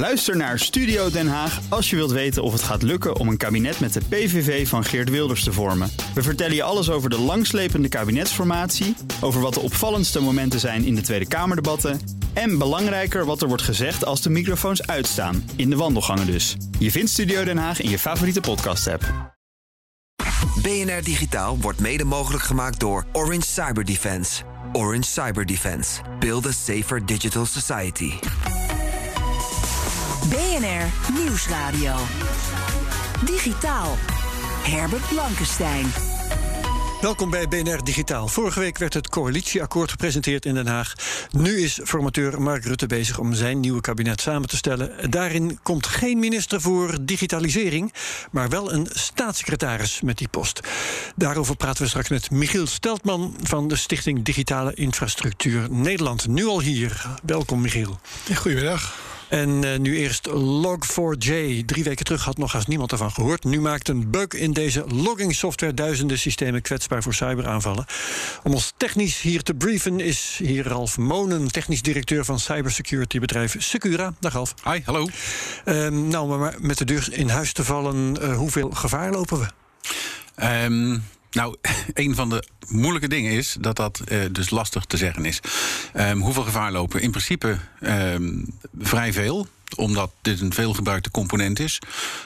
Luister naar Studio Den Haag als je wilt weten of het gaat lukken om een kabinet met de PVV van Geert Wilders te vormen. We vertellen je alles over de langslepende kabinetsformatie, over wat de opvallendste momenten zijn in de Tweede Kamerdebatten en belangrijker wat er wordt gezegd als de microfoons uitstaan, in de wandelgangen dus. Je vindt Studio Den Haag in je favoriete podcast-app. BNR Digitaal wordt mede mogelijk gemaakt door Orange Cyber Defense. Orange Cyber Defense. Build a safer digital society. BNR Nieuwsradio. Digitaal. Herbert Blankenstein. Welkom bij BNR Digitaal. Vorige week werd het coalitieakkoord gepresenteerd in Den Haag. Nu is formateur Mark Rutte bezig om zijn nieuwe kabinet samen te stellen. Daarin komt geen minister voor digitalisering, maar wel een staatssecretaris met die post. Daarover praten we straks met Michiel Steltman van de Stichting Digitale Infrastructuur Nederland. Nu al hier. Welkom, Michiel. Goedemiddag. En uh, nu eerst Log4j. Drie weken terug had nog haast niemand ervan gehoord. Nu maakt een bug in deze logging software duizenden systemen kwetsbaar voor cyberaanvallen. Om ons technisch hier te brieven is hier Ralf Monen, technisch directeur van cybersecurity bedrijf Secura. Dag Ralf. Hi, hallo. Uh, nou, maar met de deur in huis te vallen, uh, hoeveel gevaar lopen we? Um nou, een van de moeilijke dingen is dat dat uh, dus lastig te zeggen is. Um, hoeveel gevaar lopen? In principe um, vrij veel omdat dit een veelgebruikte component is.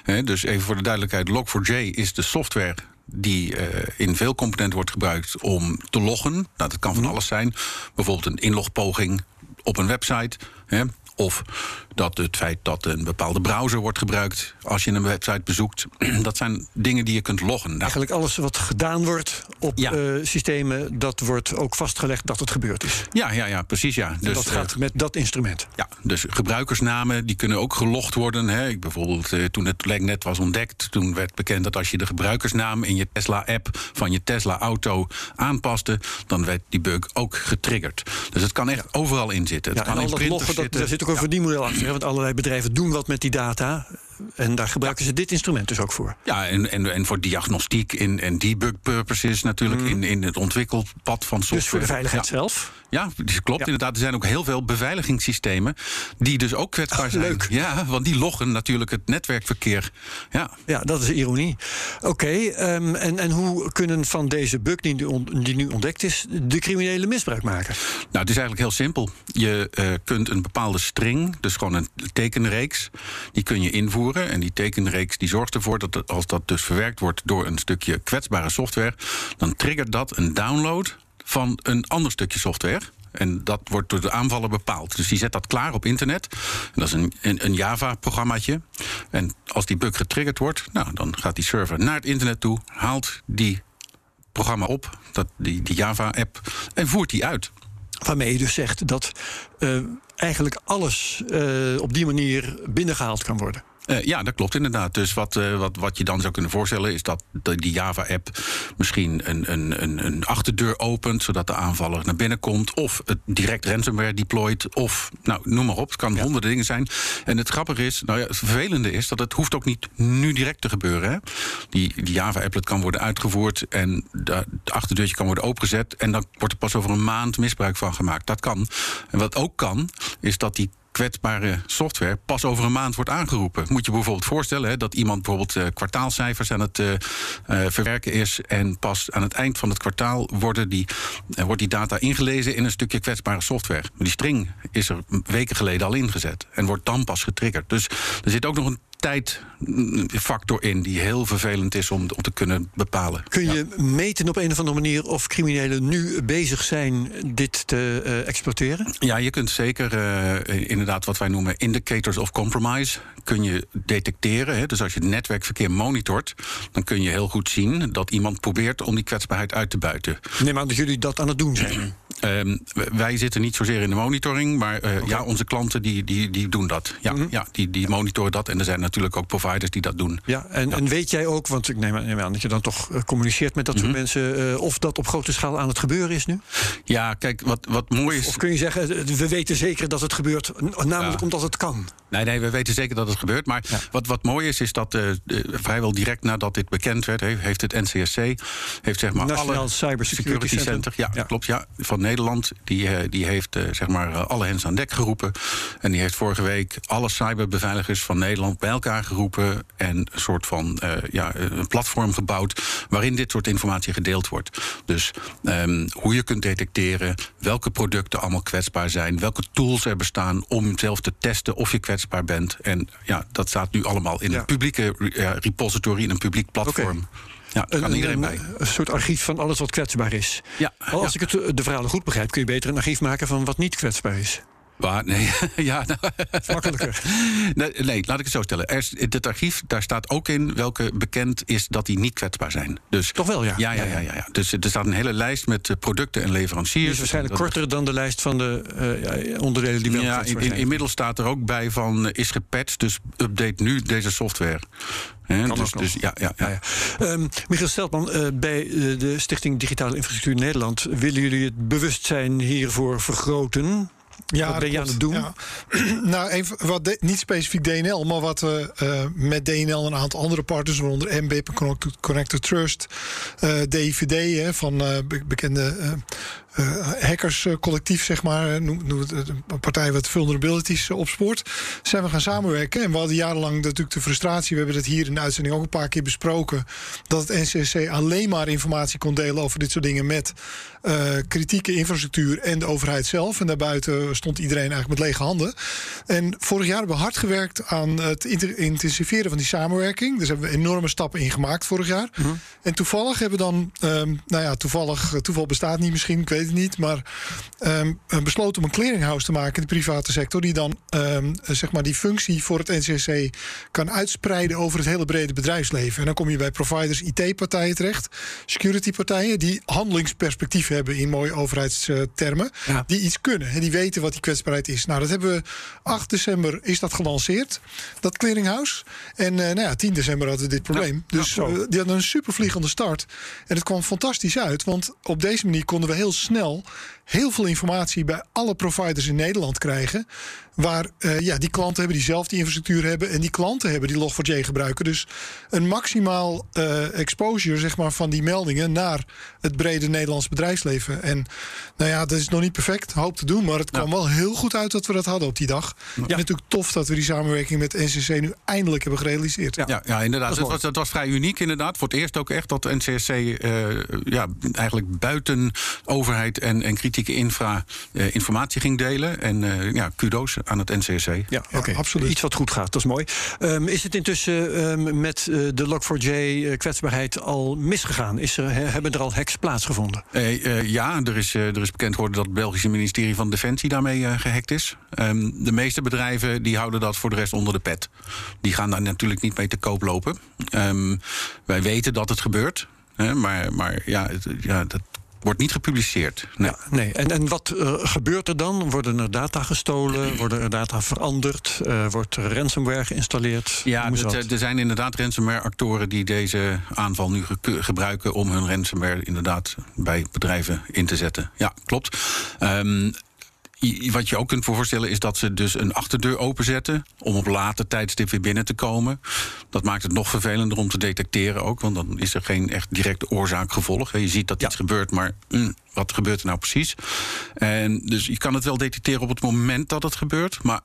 He, dus even voor de duidelijkheid: Log4j is de software die uh, in veel componenten wordt gebruikt om te loggen. Nou, dat kan van alles zijn. Bijvoorbeeld een inlogpoging op een website. He, of dat het feit dat een bepaalde browser wordt gebruikt als je een website bezoekt. Dat zijn dingen die je kunt loggen. Nou, Eigenlijk alles wat gedaan wordt op ja. uh, systemen, dat wordt ook vastgelegd dat het gebeurd is. Ja, ja, ja precies. Ja. Dus, dat gaat uh, met dat instrument. Ja, dus gebruikersnamen die kunnen ook gelogd worden. Hè. Ik bijvoorbeeld uh, toen het net was ontdekt, toen werd bekend dat als je de gebruikersnaam in je Tesla-app van je Tesla-auto aanpaste, dan werd die bug ook getriggerd. Dus het kan echt overal in zitten. Het ja, kan in al dat loggen, dat, ook een verdienmodel achter. Want allerlei bedrijven doen wat met die data. En daar gebruiken ja. ze dit instrument dus ook voor. Ja, en, en, en voor diagnostiek en, en debug purposes natuurlijk mm. in, in het ontwikkelpad van software. Dus voor de veiligheid zelf? Ja, dat klopt ja. inderdaad. Er zijn ook heel veel beveiligingssystemen die dus ook kwetsbaar zijn. Leuk. Ja, want die loggen natuurlijk het netwerkverkeer. Ja, ja dat is ironie. Oké, okay, um, en, en hoe kunnen van deze bug die nu, on, die nu ontdekt is, de criminelen misbruik maken? Nou, het is eigenlijk heel simpel. Je uh, kunt een bepaalde string, dus gewoon een tekenreeks, die kun je invoeren. En die tekenreeks die zorgt ervoor dat als dat dus verwerkt wordt door een stukje kwetsbare software, dan triggert dat een download van een ander stukje software. En dat wordt door de aanvaller bepaald. Dus die zet dat klaar op internet. Dat is een, een, een Java-programmaatje. En als die bug getriggerd wordt, nou, dan gaat die server naar het internet toe, haalt die programma op, dat, die, die Java-app, en voert die uit. Waarmee je dus zegt dat uh, eigenlijk alles uh, op die manier binnengehaald kan worden. Uh, ja, dat klopt inderdaad. Dus wat, uh, wat, wat je dan zou kunnen voorstellen is dat de, die Java-app misschien een, een, een, een achterdeur opent, zodat de aanvaller naar binnen komt, of het direct ransomware deployt, of nou, noem maar op. Het kan ja. honderden dingen zijn. En het grappige is, nou ja, het vervelende is dat het hoeft ook niet nu direct te gebeuren. Hè? Die, die Java-applet kan worden uitgevoerd en de, de achterdeurtje kan worden opengezet en dan wordt er pas over een maand misbruik van gemaakt. Dat kan. En wat ook kan, is dat die kwetsbare software pas over een maand wordt aangeroepen. Moet je bijvoorbeeld voorstellen hè, dat iemand bijvoorbeeld uh, kwartaalcijfers aan het uh, uh, verwerken is en pas aan het eind van het kwartaal worden die, wordt die data ingelezen in een stukje kwetsbare software. Die string is er weken geleden al ingezet en wordt dan pas getriggerd. Dus er zit ook nog een tijdfactor in die heel vervelend is om, om te kunnen bepalen. Kun je ja. meten op een of andere manier of criminelen nu bezig zijn dit te uh, exploiteren? Ja, je kunt zeker uh, inderdaad wat wij noemen indicators of compromise kun je detecteren. Hè. Dus als je het netwerkverkeer monitort, dan kun je heel goed zien dat iemand probeert om die kwetsbaarheid uit te buiten. Neem aan dat jullie dat aan het doen zijn. Um, wij zitten niet zozeer in de monitoring, maar uh, okay. ja, onze klanten die, die, die doen dat. Ja, mm -hmm. ja die, die monitoren dat. En er zijn natuurlijk ook providers die dat doen. Ja, en, ja. en weet jij ook, want ik neem, neem aan dat je dan toch uh, communiceert met dat soort mm -hmm. mensen, uh, of dat op grote schaal aan het gebeuren is nu? Ja, kijk, wat, wat mooi is. Of, of kun je zeggen, we weten zeker dat het gebeurt, namelijk ja. omdat het kan? Nee, nee, we weten zeker dat het gebeurt. Maar wat, wat mooi is, is dat uh, vrijwel direct nadat dit bekend werd, heeft het NCSC, heeft zeg maar Nationaal alle Cybersecurity Center, Center. ja, Ja. klopt, ja, van Nederland, die, eh, die heeft eh, zeg maar eh, alle hens aan dek geroepen. En die heeft vorige week alle cyberbeveiligers van Nederland bij elkaar geroepen en een soort van ja, een platform gebouwd waarin dit soort informatie gedeeld wordt. Dus ehm, hoe je kunt detecteren welke producten allemaal kwetsbaar zijn, welke tools er bestaan om zelf te testen of je kwetsbaar bent. En ja, dat staat nu allemaal in Ja. een publieke repository, in een publiek platform. Ja, kan Een, iedereen een, bij. een soort archief van alles wat kwetsbaar is. Ja, Als ja. ik het, eh, de verhalen goed begrijp, kun je beter een archief maken van wat niet kwetsbaar is. Waar? Nee, ja, nou, Makkelijker. nee, nee, laat ik het zo stellen. Er is, dit archief, daar staat ook in welke bekend is dat die niet kwetsbaar zijn. Dus, Toch wel, ja. Ja, ja, ja, ja, ja. Dus er staat een hele lijst met eh, producten en leveranciers. Die is waarschijnlijk Dat- korter dan de lijst van de eh, ja, onderdelen die wel Ja, kwetsbaar in, zijn. inmiddels staat er ook bij van eh, is gepatcht, dus update nu deze software. Kan dus, dus ja, ja, ja. Ja, ja. Ehm, Michiel Steltman, eh, bij eh, de Stichting Digitale Infrastructuur Nederland willen jullie het bewustzijn hiervoor vergroten. Ja, Wat ben je dat aan het doen? Ja. nou, even wat de- niet specifiek DNL, maar wat we eh, met DNL en een aantal andere partners, waaronder MB, Connected, Connected Trust, eh DIVD, hè, van eh, be- bekende hackerscollectief, zeg maar, noem, eh, een partij wat vulnerabilities eh, opspoort, zijn we gaan samenwerken. En we hadden jarenlang natuurlijk de frustratie, we hebben het hier in de uitzending ook een paar keer besproken, dat het NCSC alleen maar informatie kon delen over dit soort dingen met eh, kritieke infrastructuur en de overheid zelf. En daarbuiten stond iedereen eigenlijk met lege handen. En vorig jaar hebben we hard gewerkt aan het intensiveren van die samenwerking. Dus hebben we enorme stappen in gemaakt vorig jaar. En toevallig hebben we dan, ehm, nou ja, toevallig, eh, toeval bestaat niet misschien, ik weet het niet, maar ehm, eh, besloten om een clearinghouse te maken in de private sector, die dan ehm, eh, zeg maar die functie voor het NCSC kan uitspreiden over het hele brede bedrijfsleven. En dan kom je bij providers, IT-partijen terecht, security-partijen, die handelingsperspectief hebben in mooie overheidstermen, Ja. die iets kunnen en die weten wat die kwetsbaarheid is. Nou, dat hebben we 8 december is dat gelanceerd, dat clearinghouse. En eh, nou ja, 10 december hadden we dit probleem. dus die hadden een supervliegende start. En het kwam fantastisch uit, want op deze manier konden we heel snel snel heel veel informatie bij alle providers in Nederland krijgen. Waar eh, ja, die klanten hebben die zelf die infrastructuur hebben. En die klanten hebben die Log4j gebruiken. Dus een maximaal eh, exposure zeg maar, van die meldingen naar het brede Nederlands bedrijfsleven. En nou ja, dat is nog niet perfect, hoop te doen. Maar het kwam wel heel goed uit dat we dat hadden op die dag. En natuurlijk tof dat we die samenwerking met NCC nu eindelijk hebben gerealiseerd. Ja, ja, inderdaad. mooi. was, het was vrij uniek, inderdaad. Voor het eerst ook echt dat de NCSC eh, ja, eigenlijk buiten overheid en, en kritieke infra eh, informatie ging delen. En eh, ja, kudo's aan het NCSC. Ja, Ja, oké. absoluut. Iets wat goed gaat, dat is mooi. Ehm, is het intussen ehm, met eh, de Log4j-kwetsbaarheid al misgegaan? Is er, he- hebben er al hacks plaatsgevonden? Eh, eh, ja, er is, er is bekend geworden dat het Belgische ministerie van Defensie daarmee eh, gehackt is. Ehm, de meeste bedrijven die houden dat voor de rest onder de pet. Die gaan daar natuurlijk niet mee te koop lopen. Ehm, wij weten dat het gebeurt. Hè, maar maar ja, het, ja, dat wordt niet gepubliceerd. Nee. Ja, nee. En, en wat eh, gebeurt er dan? Worden er data gestolen? Worden er data veranderd? Eh, wordt er ransomware geïnstalleerd? Ja, eh, er zijn inderdaad ransomware-actoren die deze aanval nu ge- gebruiken om hun ransomware inderdaad bij bedrijven in te zetten. Ja, klopt. Ehm, wat je ook kunt voorstellen is dat ze dus een achterdeur openzetten om op later tijdstip weer binnen te komen. Dat maakt het nog vervelender om te detecteren ook, want dan is er geen echt direct oorzaak-gevolg. Je ziet dat Ja. iets gebeurt, maar mm, wat gebeurt er nou precies? En dus je kan het wel detecteren op het moment dat het gebeurt, maar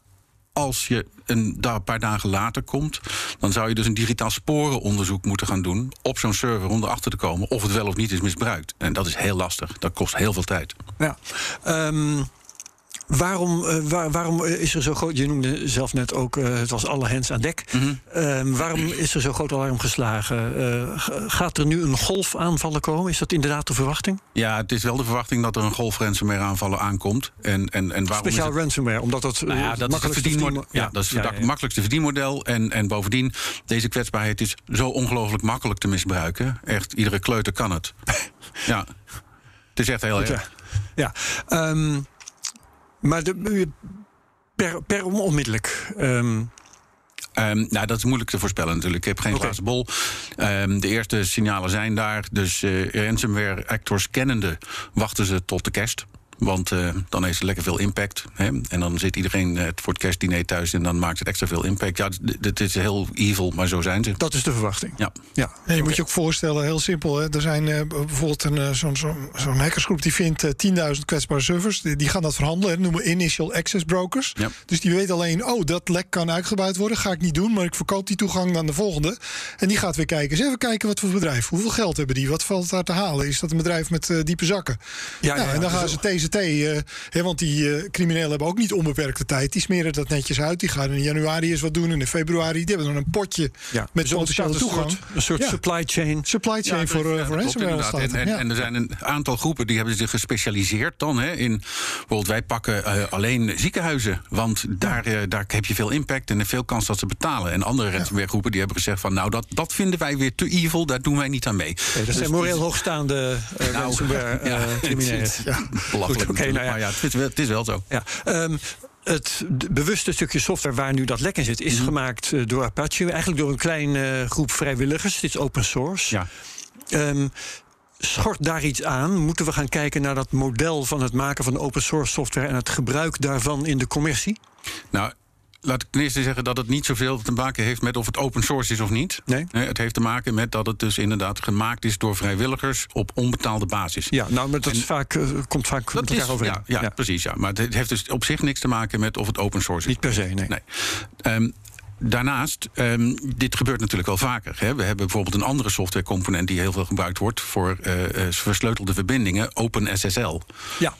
als je een paar dagen later komt, dan zou je dus een digitaal sporenonderzoek moeten gaan doen op zo'n server om erachter te komen of het wel of niet is misbruikt. En dat is heel lastig. Dat kost heel veel tijd. Ja. Ehm, waarom, eh, waar- waarom is er zo groot... Je noemde zelf net ook, eh, het was alle hens aan dek. Mhm. Ehm, waarom is er zo groot alarm geslagen? Eh, gaat er nu een golf aanvallen komen? Is dat inderdaad de verwachting? Ja, het is wel de verwachting dat er een golf ransomware aanvallen aankomt. En, en, en waarom is Speciaal het... ransomware, omdat dat, Nou ja, dat makkelijkste verdienmodel. Ja, dat is het ja, makkelijkste verdienmodel. En, en bovendien, deze kwetsbaarheid is zo ongelooflijk makkelijk te misbruiken. Echt, iedere kleuter kan het. ja, het is echt heel erg. ja. Ja, ehm, maar de, per, per onmiddellijk. ehm, Ehm, nou, dat is moeilijk te voorspellen natuurlijk. Ik heb geen glazen bol. Ehm, de eerste signalen zijn daar. Dus eh ransomware actors kennende wachten ze tot de kerst. Want uh, dan heeft het lekker veel impact. Hè? En dan zit iedereen uh, voor het kerstdiner thuis en dan maakt het extra veel impact. Ja, het is heel evil, maar zo zijn ze. Dat is de verwachting. Ja. ja. En je moet je ook voorstellen, heel simpel. Hè? Er zijn uh, bijvoorbeeld een, zo'n zo, zo hackersgroep die vindt 10.000 kwetsbare servers. Die, die, gaan dat verhandelen. Dat noemen we initial access brokers. Ja. Dus die weten alleen, oh, dat lek kan uitgebuit worden. Ga ik niet doen, maar ik verkoop die toegang aan de volgende. En die gaat weer kijken. Eens even kijken wat voor bedrijf. Hoeveel geld hebben die? Wat valt daar te halen? Is dat een bedrijf met diepe zakken? Ja, nou, ja, en dan gaan ze Uh, hè, want die uh, criminelen hebben ook niet onbeperkte tijd. Die smeren dat netjes uit. Die gaan in januari eens wat doen en in februari. Die hebben dan een potje ja, met dus potentiële toegang. Een soort, een soort Ja. supply chain. Supply chain voor, uh, voor ransomware. En, en, Ja. en er zijn een aantal groepen die hebben zich gespecialiseerd dan hè, in bijvoorbeeld wij pakken eh, alleen ziekenhuizen, want daar, eh, daar heb je veel impact en veel kans dat ze betalen. En andere ransomware groepen die hebben gezegd van nou dat, dat vinden wij weer te evil, daar doen wij niet aan mee. Dat zijn moreel hoogstaande uh, Nou, ransomware ja, criminelen. Ja. Goed, oké, natuurlijk, nou ja. Maar ja, het is, wel, het is wel zo. Ja, ehm, het bewuste stukje software waar nu dat lek in zit, is Mhm. gemaakt eh, door Apache. Eigenlijk door een kleine groep vrijwilligers. Dit is open source. Ja. Ehm, schort daar iets aan? Moeten we gaan kijken naar dat model van het maken van open source software en het gebruik daarvan in de commercie? Nou, laat ik ten eerste zeggen dat het niet zoveel te maken heeft met of het open source is of niet. Nee? Eh, Het heeft te maken met dat het dus inderdaad gemaakt is door vrijwilligers op onbetaalde basis. Ja, nou, maar dat En- vaak, eh, komt vaak Dat is, overeen. ja, ja, precies. Ja. Maar het heeft dus op zich niks te maken met of het open source is. Niet per se, nee. Nee. Ehm, Daarnaast, ehm, dit gebeurt natuurlijk wel vaker. Hè. We hebben bijvoorbeeld een andere softwarecomponent die heel veel gebruikt wordt voor eh, versleutelde verbindingen, OpenSSL. Ja.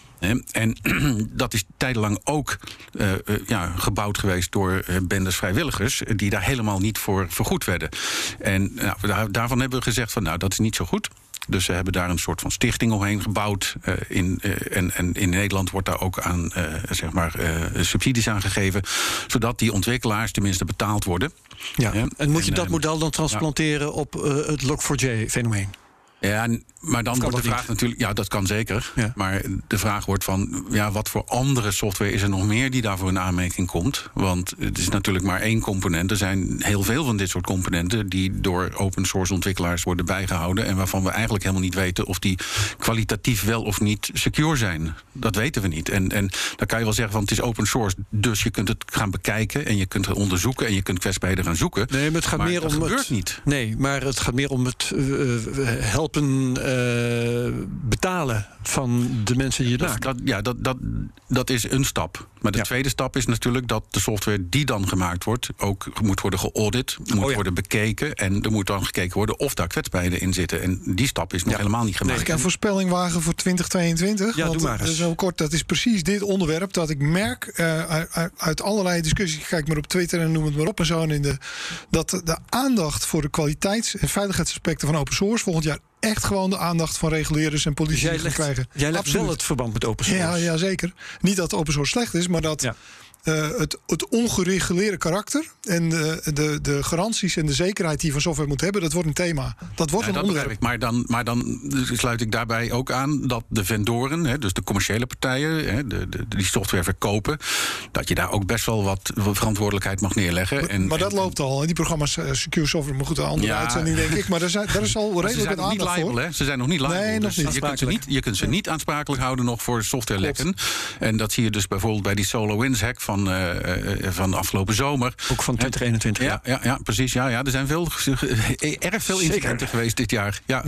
En dat is tijdenlang ook eh, eh, ja, gebouwd geweest door eh, bendes vrijwilligers, die daar helemaal niet voor vergoed werden. En nou, daar- daarvan hebben we gezegd van nou, dat is niet zo goed. Dus ze hebben daar een soort van stichting omheen gebouwd. in, en, en in Nederland wordt daar ook aan zeg maar, subsidies aan gegeven. Zodat die ontwikkelaars tenminste betaald worden. Ja. Ja, En moet je en, dat model dan transplanteren op het Log4j-fenomeen? Ja, maar dan wordt de vraag natuurlijk, ja, dat kan zeker. Ja. Maar de vraag wordt van, ja, wat voor andere software is er nog meer die daarvoor in aanmerking komt? Want het is natuurlijk maar één component. Er zijn heel veel van dit soort componenten die door open source ontwikkelaars worden bijgehouden. En waarvan we eigenlijk helemaal niet weten of die kwalitatief wel of niet secure zijn. Dat weten we niet. En, en dan kan je wel zeggen van het is open source, dus je kunt het gaan bekijken en je kunt het onderzoeken en je kunt kwetsbaarheden gaan zoeken. Nee, maar het gaat Maar meer om het. niet. Nee, maar het gaat meer om het eh, eh, helpen eh, betalen van de mensen die het Dat, maken. dat, ja, dat, dat, dat is een stap. Maar de Ja. tweede stap is natuurlijk dat de software die dan gemaakt wordt... ook moet worden geaudit, moet Oh ja. worden bekeken... en er moet dan gekeken worden of daar kwetsbaarheden in zitten. En die stap is nog Ja. helemaal niet gemaakt. Mag ik een voorspelling wagen voor 2022? Ja, Want doe maar eens. Zo kort, dat is precies dit onderwerp dat ik merk eh, uit, allerlei discussies. Kijk maar op Twitter en noem het maar op en zo. En in de, dat de aandacht voor de kwaliteits- en veiligheidsaspecten van open source volgend jaar echt gewoon de aandacht van reguleerders en Dus politici legt, krijgen. jij legt Absoluut. wel het verband met open source. Ja, ja, zeker. Niet dat open source slecht is, maar dat Ja. Eh, het, het ongereguleerde karakter en de, de, de garanties en de zekerheid die je van software moet hebben, dat wordt een thema. Dat wordt Ja, een dat onderwerp. ik. Maar dan, maar dan sluit ik daarbij ook aan dat de vendoren, hè, dus de commerciële partijen, hè, de, de, die software verkopen, dat je daar ook best wel wat verantwoordelijkheid mag neerleggen. En, maar dat en- loopt al. Die programma's eh, Secure Software, maar goed, een andere Ja. uitzending denk ik. Maar daar, zijn, daar is al Maar redelijk wat aandacht liable, voor. hè? Ze zijn nog niet liable. Nee, nog dus niet. Je kunt, ze niet, je kunt ze niet aansprakelijk houden nog voor softwarelekken. En dat zie je dus bijvoorbeeld bij die SolarWinds hack van, eh, eh, van afgelopen zomer. Ook van 2021. Ja, ja, ja, precies. Ja, ja, er zijn veel, erg veel incidenten geweest dit jaar. Ja.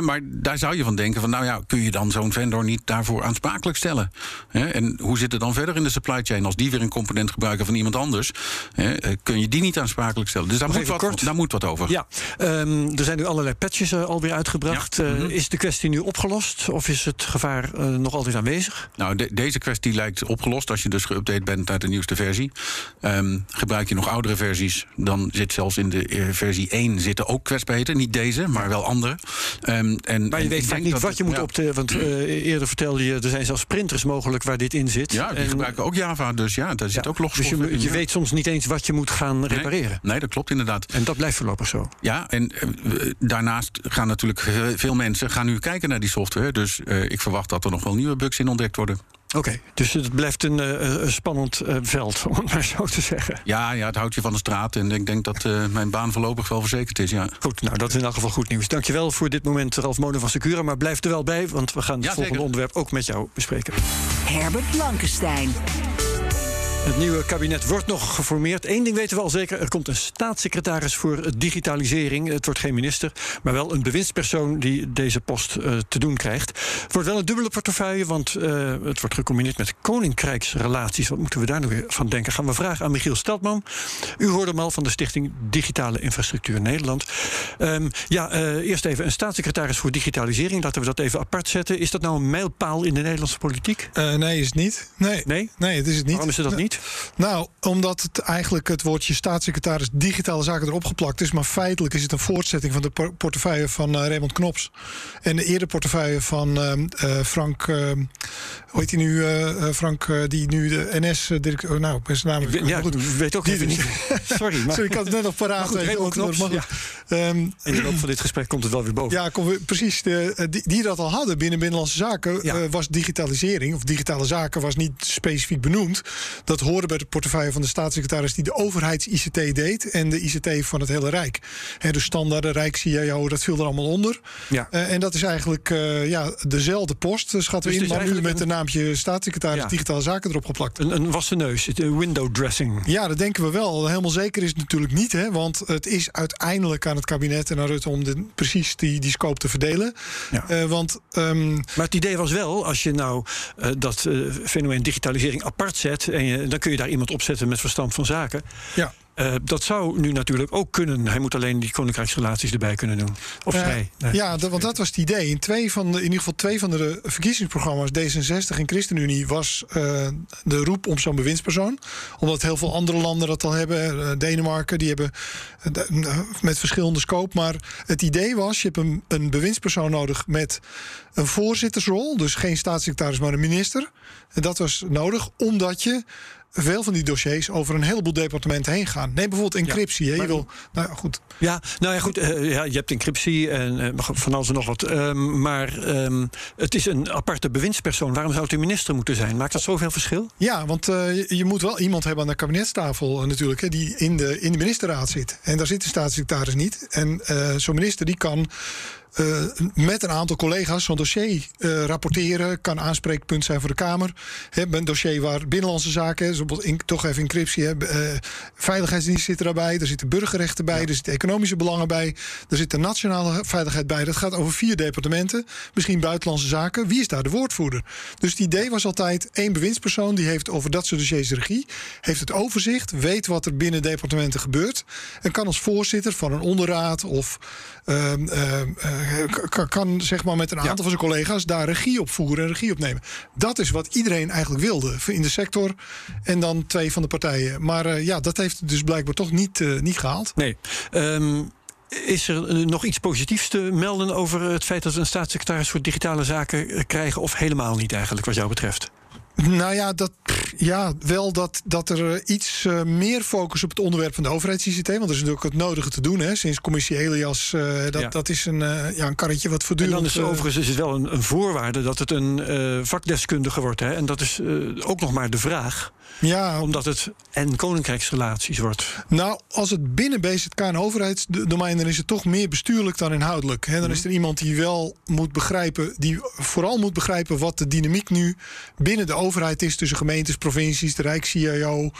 Maar daar zou je van denken: van, nou ja, kun je dan zo'n vendor niet daarvoor aansprakelijk stellen? En hoe zit het dan verder in de supply chain? Als die weer een component gebruiken van iemand anders, eh, kun je die niet aansprakelijk stellen? Dus daar, moet wat, kort. daar moet wat over. Ja, ehm, er zijn nu allerlei patches eh, alweer uitgebracht. Ja. Eh, Mhm. Is de kwestie nu opgelost of is het gevaar eh, nog altijd aanwezig? Nou, de- deze kwestie lijkt opgelost als je dus geüpdate bent naar de nieuwste versie. Ehm, gebruik je nog oudere versies, dan zit zelfs in de eh, versie 1 zitten ook kwetsbaarheden. Niet deze, maar wel andere. Ehm, en, Maar je en weet vaak niet wat het- je moet ja. op de. Want eh, eerder vertelde je, er zijn zelfs printers mogelijk waar dit in zit. Ja, die En- gebruiken ook Java, dus ja, daar zit ja, ook logs Dus je, voor. je Ja. weet soms niet eens wat je moet gaan repareren. Nee, dat klopt inderdaad. En dat blijft voorlopig zo. Ja, en eh, daarnaast gaan natuurlijk ve- veel mensen gaan nu kijken naar die software. Dus ik verwacht dat er nog wel nieuwe bugs in ontdekt worden. Oké, dus het blijft een, uh, een spannend uh, veld, om het maar zo te zeggen. Ja, ja, het houdt je van de straat. En ik denk dat uh, mijn baan voorlopig wel verzekerd is. Ja. Goed, nou dat is in elk geval goed nieuws. Dankjewel voor dit moment, Ralf Molen van Secura. Maar blijf er wel bij, want we gaan het Ja, volgende zeker. onderwerp ook met jou bespreken. Herbert Blankenstein. Het nieuwe kabinet wordt nog geformeerd. Eén ding weten we al zeker: er komt een staatssecretaris voor digitalisering. Het wordt geen minister, maar wel een bewindspersoon die deze post eh, te doen krijgt. Het wordt wel een dubbele portefeuille, want eh, het wordt gecombineerd met koninkrijksrelaties. Wat moeten we daar nu weer van denken? Gaan we vragen aan Michiel Steltman. U hoorde hem al van de Stichting Digitale Infrastructuur Nederland. Ehm, ja, eh, eerst even een staatssecretaris voor digitalisering. Laten we dat even apart zetten. Is dat nou een mijlpaal in de Nederlandse politiek? Nee, is het niet. Nee. Nee? Nee, het is het niet. Waarom is het dat Nee. Niet? Nou, omdat het eigenlijk het woordje staatssecretaris digitale zaken erop geplakt is. Maar feitelijk is het een voortzetting van de por- portefeuille van eh, Raymond Knops. En de eerder portefeuille van ehm, eh, Frank. ehm, hoe heet hij nu? eh, Frank, die nu de NS-directeur. oh, nou, zijn naam. Ik weet- ja, ook even dus- niet. Sorry, maar Sorry, ik had het net nog paraat. Maar goed, Knops. Ehm, in de loop van dit gesprek komt het wel weer boven. Ja, kom, precies. De, die, die dat al hadden binnen Binnenlandse Zaken Ja. was digitalisering. Of digitale zaken was niet specifiek benoemd. Dat hoorde bij de portefeuille van de staatssecretaris die de overheids-ICT deed. En de ICT van het hele Rijk. Hè, de standaarden, Rijk-CIO, dat viel er allemaal onder. Ja. Eh, en dat is eigenlijk eh, ja, dezelfde post, eh, schatten we Dus in. het is Maar nu met eigenlijk de naampje staatssecretaris Ja. digitale zaken erop geplakt. Een, een wassen neus, window dressing. Ja, dat denken we wel. Helemaal zeker is het natuurlijk niet. Hè, want het is uiteindelijk aan het kabinet en aan Rutte om de, precies die, die scope te verdelen. Ja. Want ehm, Maar het idee was wel, als je nou dat fenomeen digitalisering apart zet... En je, dan kun je daar iemand opzetten met verstand van zaken. ja, Eh, dat zou nu natuurlijk ook kunnen. Hij moet alleen die koninkrijksrelaties erbij kunnen doen. Of Eh, zij. Nee. Ja, want dat was het idee. In, twee van de, in ieder geval twee van de verkiezingsprogramma's, D66 en ChristenUnie, was eh, de roep om zo'n bewindspersoon. Omdat heel veel andere landen dat al hebben. Denemarken, die hebben met verschillende scope. Maar het idee was, je hebt een, een bewindspersoon nodig met een voorzittersrol. Dus geen staatssecretaris, maar een minister. En dat was nodig, omdat je veel van die dossiers over een heleboel departementen heen gaan. Neem bijvoorbeeld encryptie. hè. Je wil, nou ja, goed. Ja, nou ja, goed. eh, ja, je hebt encryptie en eh, van alles en nog wat. Ehm, maar ehm, het is een aparte bewindspersoon. Waarom zou het een minister moeten zijn? Maakt dat zoveel verschil? Ja, want eh, je- moet wel iemand hebben aan de kabinetstafel natuurlijk, hè, die in de, in de ministerraad zit. En daar zit de staatssecretaris niet. En zo'n minister die kan eh, met een aantal collega's zo'n dossier eh, rapporteren, kan aanspreekpunt zijn voor de Kamer. Een dossier waar binnenlandse zaken, bijvoorbeeld in- toch even encryptie, hè, eh, veiligheidsdienst zit er daarbij, er zitten burgerrechten bij, er zitten economische belangen bij, er zit de nationale veiligheid bij. Dat gaat over vier departementen, misschien buitenlandse zaken. Wie is daar de woordvoerder? Dus het idee was altijd één bewindspersoon die heeft over dat soort dossiers regie, heeft het overzicht, weet wat er binnen departementen gebeurt en kan als voorzitter van een onderraad of ehm, ehm, eh, kan, kan zeg maar met een aantal van zijn collega's daar regie op voeren en regie op nemen. Dat is wat iedereen eigenlijk wilde in de sector en dan twee van de partijen. Maar eh, ja, dat heeft dus blijkbaar toch niet, eh, niet gehaald. Nee. Ehm, is er eh, nog iets positiefs te melden over het feit dat we een staatssecretaris voor digitale zaken eh, krijgen? Of helemaal niet eigenlijk, wat jou betreft? Nou ja, dat, ja wel dat, dat er eh, iets eh, meer focus op het onderwerp van de overheids-ICT. Want er is natuurlijk het nodige te doen. Hè. Sinds commissie Elias, eh, dat, Ja. dat is een, ja, een karretje wat En voortdurend... dan is het overigens is het wel een, een voorwaarde dat het een vakdeskundige wordt. Hè? En dat is ook nog maar de vraag. Ja, Omdat het en koninkrijksrelaties wordt. Nou, als het binnen BZK en overheidsdomein, dan is het toch meer bestuurlijk dan inhoudelijk. Hè, dan is er iemand die wel moet begrijpen, die vooral moet begrijpen wat de dynamiek nu binnen de overheid is tussen gemeentes, provincies, de Rijks-CIO, eh,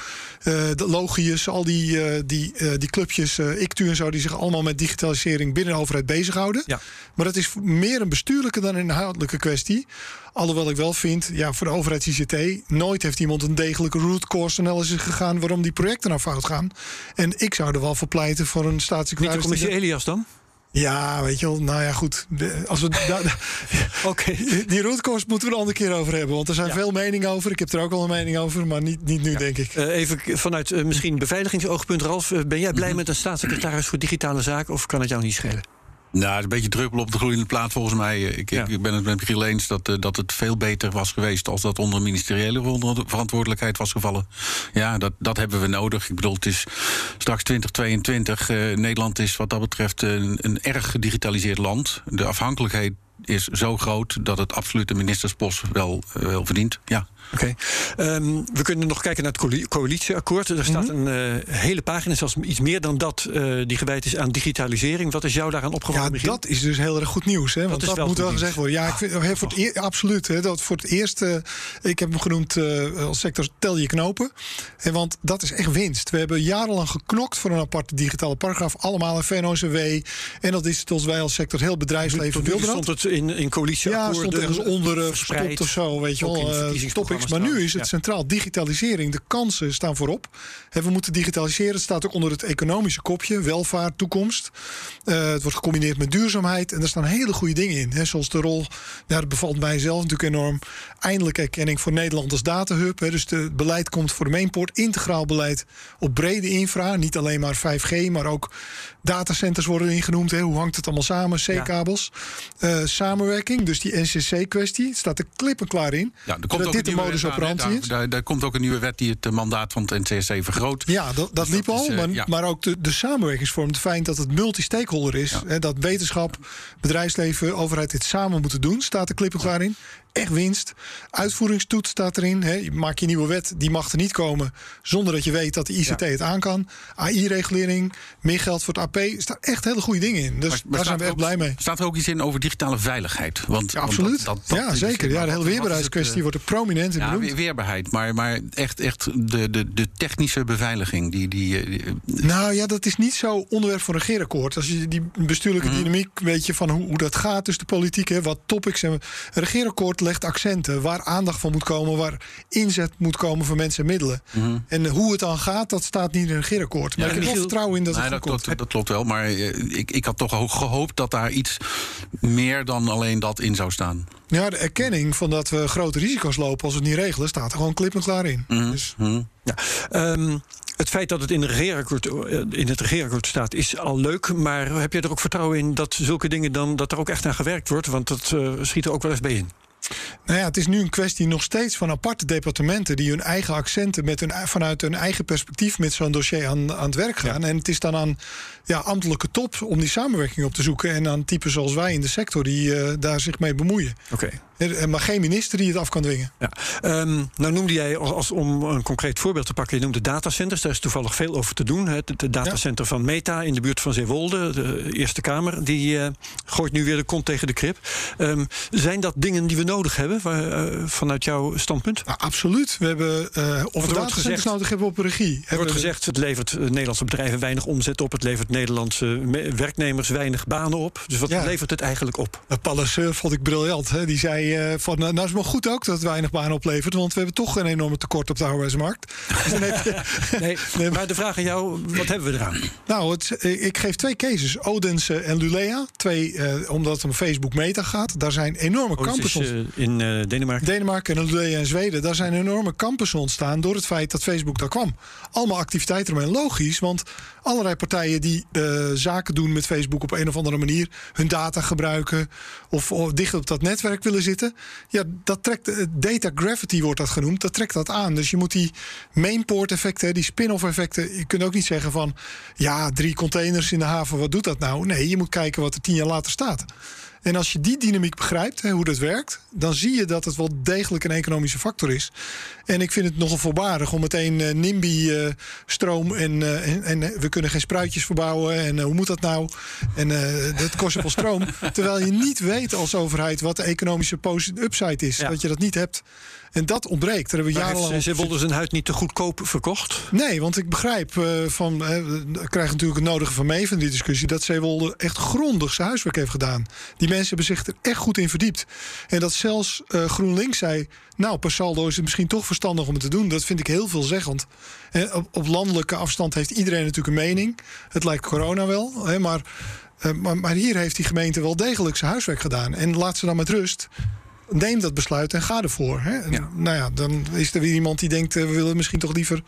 de Logius, al die, eh, die, eh, die clubjes, ICTU en zo, die zich allemaal met digitalisering binnen de overheid bezighouden. Ja. Maar dat is meer een bestuurlijke dan een inhoudelijke kwestie. Alhoewel ik wel vind, ja, voor de overheids-ICT... nooit heeft iemand een degelijke root cause analysis gegaan... waarom die projecten nou fout gaan. En ik zou er wel voor pleiten voor een Niet de staatssecretaris... die commissie dat- Elias dan? Ja, weet je wel, nou ja, goed. De- als we Oké. die root cause moeten we er een andere keer over hebben. Want er zijn Ja. veel meningen over. Ik heb er ook wel een mening over, maar niet, niet nu, denk ik. Eh, even vanuit eh, misschien beveiligingsoogpunt, Ralf. eh, ben jij blij met een staatssecretaris voor digitale zaken of kan het jou niet schelen? Nou, het is een beetje druppel op de gloeiende plaat volgens mij. Ik, ik, Ja. ik ben het met Michiel eens dat, eh, dat het veel beter was geweest... als dat onder ministeriële ver- verantwoordelijkheid was gevallen. Ja, dat, dat hebben we nodig. Ik bedoel, het is straks 2022. eh, Nederland is wat dat betreft een, een erg gedigitaliseerd land. De afhankelijkheid is zo groot dat het absoluut de ministerspost wel, eh, wel verdient. Ja. Oké. Ehm, we kunnen nog kijken naar het coali- coalitieakkoord. Er staat Mhm. een eh, hele pagina, zelfs iets meer dan dat, eh, die gewijd is aan digitalisering. Wat is jou daaraan opgevallen? Ja, Michiel? dat is dus heel erg goed nieuws. Hè? Want dat wel moet wel gezegd worden. Ja, ik vind, hè, voor het eer- absoluut. Hè, dat voor het eerst, eh, ik heb hem genoemd als sector tel je knopen. En want dat is echt winst. We hebben jarenlang geknokt voor een aparte digitale paragraaf. Allemaal in VNO-NCW. En dat is zoals wij als sector heel bedrijfsleven wilden stond het in, in Ja, coalitieakkoorden. stond ergens onder verspreid. of zo, weet je wel. Maar nu is het ja. centraal digitalisering. De kansen staan voorop. En we moeten digitaliseren. Het staat ook onder het economische kopje. Welvaart, toekomst. Eh, het wordt gecombineerd met duurzaamheid. En daar staan hele goede dingen in. Hè, zoals de rol, dat bevalt mij zelf natuurlijk enorm. Eindelijk erkenning voor Nederland als datahub. Hè, dus het beleid komt voor de mainport. Integraal beleid op brede infra. Niet alleen maar 5G, maar ook datacenters worden ingenoemd. Hè. Hoe hangt het allemaal samen? C-kabels. Eh, samenwerking, dus die NCC-kwestie. staat er klip en klaar in. Ja, er komt ook dit een modus operandi Daar- is. Daar, daar komt ook een nieuwe wet die het eh, mandaat van het NCSC vergroot. Ja, dat, dat Dus liep al. eh, maar, ja. maar ook de, de samenwerkingsvorm. Het feit dat het multi-stakeholder is. Ja. Hè, dat wetenschap, bedrijfsleven, overheid dit samen moeten doen. Staat klip en klaar in. Echt winst. Uitvoeringstoets staat erin. Hè. Je Maak je nieuwe wet, die mag er niet komen. Zonder dat je weet dat de ICT het aan kan. AI-regulering, meer geld voor het AP. Er staan echt hele goede dingen in. Dus Maar- maar daar zijn we echt ook- blij mee. Staat er ook iets in over digitale veiligheid? Want, Ja, want absoluut. dat- dat- dat ja, zeker. Ja, de hele weerbaarheidskwestie eh, wordt er prominent in Ja, benoemd. weerbaarheid, maar, maar echt, echt de, de, de technische beveiliging. Die, die, eh, die- Nou ja, dat is niet zo onderwerp voor een regeerakkoord. Als je die bestuurlijke dynamiek weet je van hoe, hoe dat gaat tussen de politiek, hè, wat topics en een regeerakkoord legt accenten waar aandacht van moet komen, waar inzet moet komen voor mensen en middelen. En hoe het dan gaat, dat staat niet in een regeerakkoord. Maar Ja, ik heb wel Michiel- vertrouwen in dat Nee, het dat, komt. klopt, dat klopt wel, maar eh, ik, ik had toch ook gehoopt dat daar iets meer dan alleen dat in zou staan. Ja, de erkenning van dat we grote risico's lopen als we het niet regelen, staat er gewoon klip en klaar in. Dus, Ja. Ehm, het feit dat het in, de regeerakkoord, eh, in het regeerakkoord staat is al leuk. Maar heb je er ook vertrouwen in dat zulke dingen dan dat er ook echt aan gewerkt wordt? Want dat eh, schiet er ook wel eens bij in. Nou ja, het is nu een kwestie nog steeds van aparte departementen die hun eigen accenten met hun, vanuit hun eigen perspectief met zo'n dossier aan, aan het werk gaan. En het is dan aan ja, ambtelijke top om die samenwerking op te zoeken. En aan typen zoals wij in de sector die eh, daar zich mee bemoeien. Oké. Maar geen minister die het af kan dwingen. Ja. Ehm, nou noemde jij, als, als- om een concreet voorbeeld te pakken, je noemde datacenters. Daar is toevallig veel over te doen. het datacenter van Meta in de buurt van Zeewolde, de Eerste Kamer, die eh, gooit nu weer de kont tegen de krip. Ehm, zijn dat dingen die we nodig hebben waar, eh, vanuit jouw standpunt? Nou, absoluut. We hebben, eh of wordt datacenters gezegd- nodig hebben op regie. Er wordt gezegd, het levert eh, Nederlandse bedrijven weinig omzet op. Het levert Nederlandse me- werknemers weinig banen op. Dus wat Ja. levert het eigenlijk op? Uh, Palliser vond ik briljant. Hè? Die zei eh, van, nou is het maar goed ook dat het weinig banen oplevert. Want we hebben toch een enorme tekort op de arbeidsmarkt. Dus Nee, maar de vraag aan jou, wat hebben we eraan? nou, het, ik geef twee cases. Odense en Lulea. Twee, eh, omdat het om Facebook Meta gaat. Daar zijn enorme Oh, campussen eh, in eh, Denemarken. Denemarken en en Zweden, daar zijn enorme campussen ontstaan door het feit dat Facebook daar kwam. Allemaal activiteiten ermee. Logisch, want allerlei partijen die eh, zaken doen met Facebook op een of andere manier, hun data gebruiken of, of dicht op dat netwerk willen zitten, ja, dat trekt, eh, data gravity wordt dat genoemd, dat trekt dat aan. Dus je moet die mainport effecten, die spin-off effecten, je kunt ook niet zeggen van, ja, drie containers in de haven, wat doet dat nou? Nee, je moet kijken wat er tien jaar later staat. En als je die dynamiek begrijpt, hè, hoe dat werkt, dan zie je dat het wel degelijk een economische factor is. En ik vind het nogal voorbarig om meteen eh, NIMBY-stroom en, eh, en, en eh, we kunnen geen spruitjes verbouwen en eh, hoe moet dat nou? En eh, dat kost zoveel stroom. Terwijl je niet weet als overheid wat de economische upside is. Ja. Dat je dat niet hebt. En dat ontbreekt. Daar hebben Maar jarenlang. heeft Zeewolde zijn huid niet te goedkoop verkocht? Nee, want ik begrijp eh, van. eh, ik krijg natuurlijk het nodige van mee van die discussie. dat Zeewolde echt grondig zijn huiswerk heeft gedaan. Die mensen hebben zich er echt goed in verdiept. En dat zelfs eh, GroenLinks zei. Nou, per saldo is het misschien toch verstandig om het te doen. Dat vind ik heel veelzeggend. En op, op landelijke afstand heeft iedereen natuurlijk een mening. Het lijkt corona wel. Hè, maar, eh, maar, maar hier heeft die gemeente wel degelijk zijn huiswerk gedaan. En laat ze dan met rust. Neem dat besluit en ga ervoor. Hè. Ja. Nou ja, dan is er weer iemand die denkt... eh, we willen misschien toch liever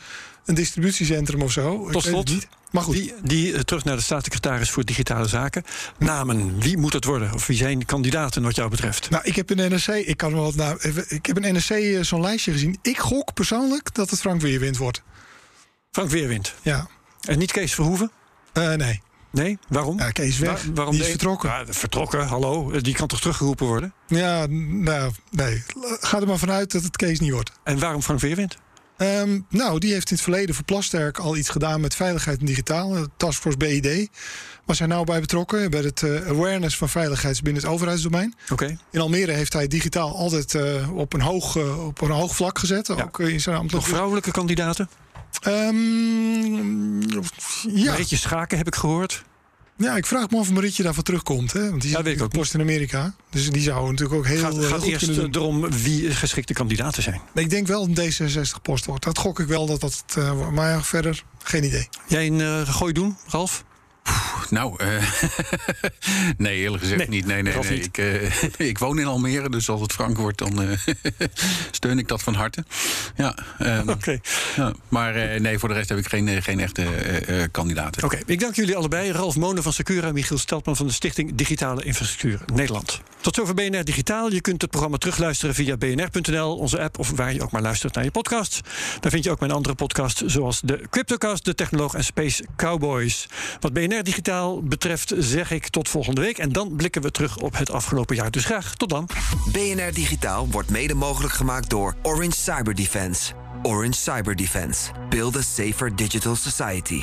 een distributiecentrum of zo. Tot slot, niet. Maar goed, Die, die eh, terug naar de staatssecretaris voor Digitale Zaken. Namen, wie moet het worden? Of wie zijn kandidaten wat jou betreft? nou, ik heb een NRC, ik kan wel, nou, even- ik heb een NRC eh, zo'n lijstje gezien. Ik gok persoonlijk dat het Frank Weerwind wordt. Frank Weerwind. Ja, En niet Kees Verhoeven? Eh, nee. Nee, waarom? Ja, Kees weg. Waar- waarom die is deed- vertrokken. Ja, vertrokken, hallo. Die kan toch teruggeroepen worden? Ja, nou, nee. Ga er maar vanuit dat het Kees niet wordt. En waarom Frank Weerwind? Ehm, nou, die heeft in het verleden voor Plasterk al iets gedaan met veiligheid en digitaal. Taskforce BID was hij nou bij betrokken. Bij het eh, awareness van veiligheid binnen het overheidsdomein. Oké. In Almere heeft hij digitaal altijd eh, op, een hoog, eh, op een hoog vlak gezet. Ook in zijn Nog ambtelijke... vrouwelijke kandidaten? Ehm, ja. Marietje Schaken heb ik gehoord. Ja, ik vraag me af of Marietje daarvoor terugkomt. Hè? Want die Ja, zit weet ik ook post in Amerika. Dus die zou natuurlijk ook heel gaat eh, gaat goed eerst kunnen doen. erom wie geschikte kandidaten zijn. Ik denk wel een D66-post wordt. Dat gok ik wel dat dat... eh, wordt. maar ja, verder geen idee. Jij een eh, gooi doen, Ralf? Nou, eh, nee, eerlijk gezegd Nee, niet. Nee, nee, nee. niet. Ik, eh, ik woon in Almere, dus als het Frank wordt, dan eh, steun ik dat van harte. Ja, ehm, Oké. ja, maar nee, voor de rest heb ik geen, geen echte kandidaten. Oké, ik dank jullie allebei. Ralf Monen van Secura en Michiel Steltman van de Stichting Digitale Infrastructuur Nederland. Tot zover BNR Digitaal. Je kunt het programma terugluisteren via bnr.nl, onze app of waar je ook maar luistert naar je podcasts. Daar vind je ook mijn andere podcasts zoals de Cryptocast, de Technoloog en Space Cowboys. Wat BNR Digitaal betreft zeg ik tot volgende week en dan blikken we terug op het afgelopen jaar. Dus graag tot dan. BNR Digitaal wordt mede mogelijk gemaakt door Orange Cyber Defense. Orange Cyber Defense. Build a safer digital society.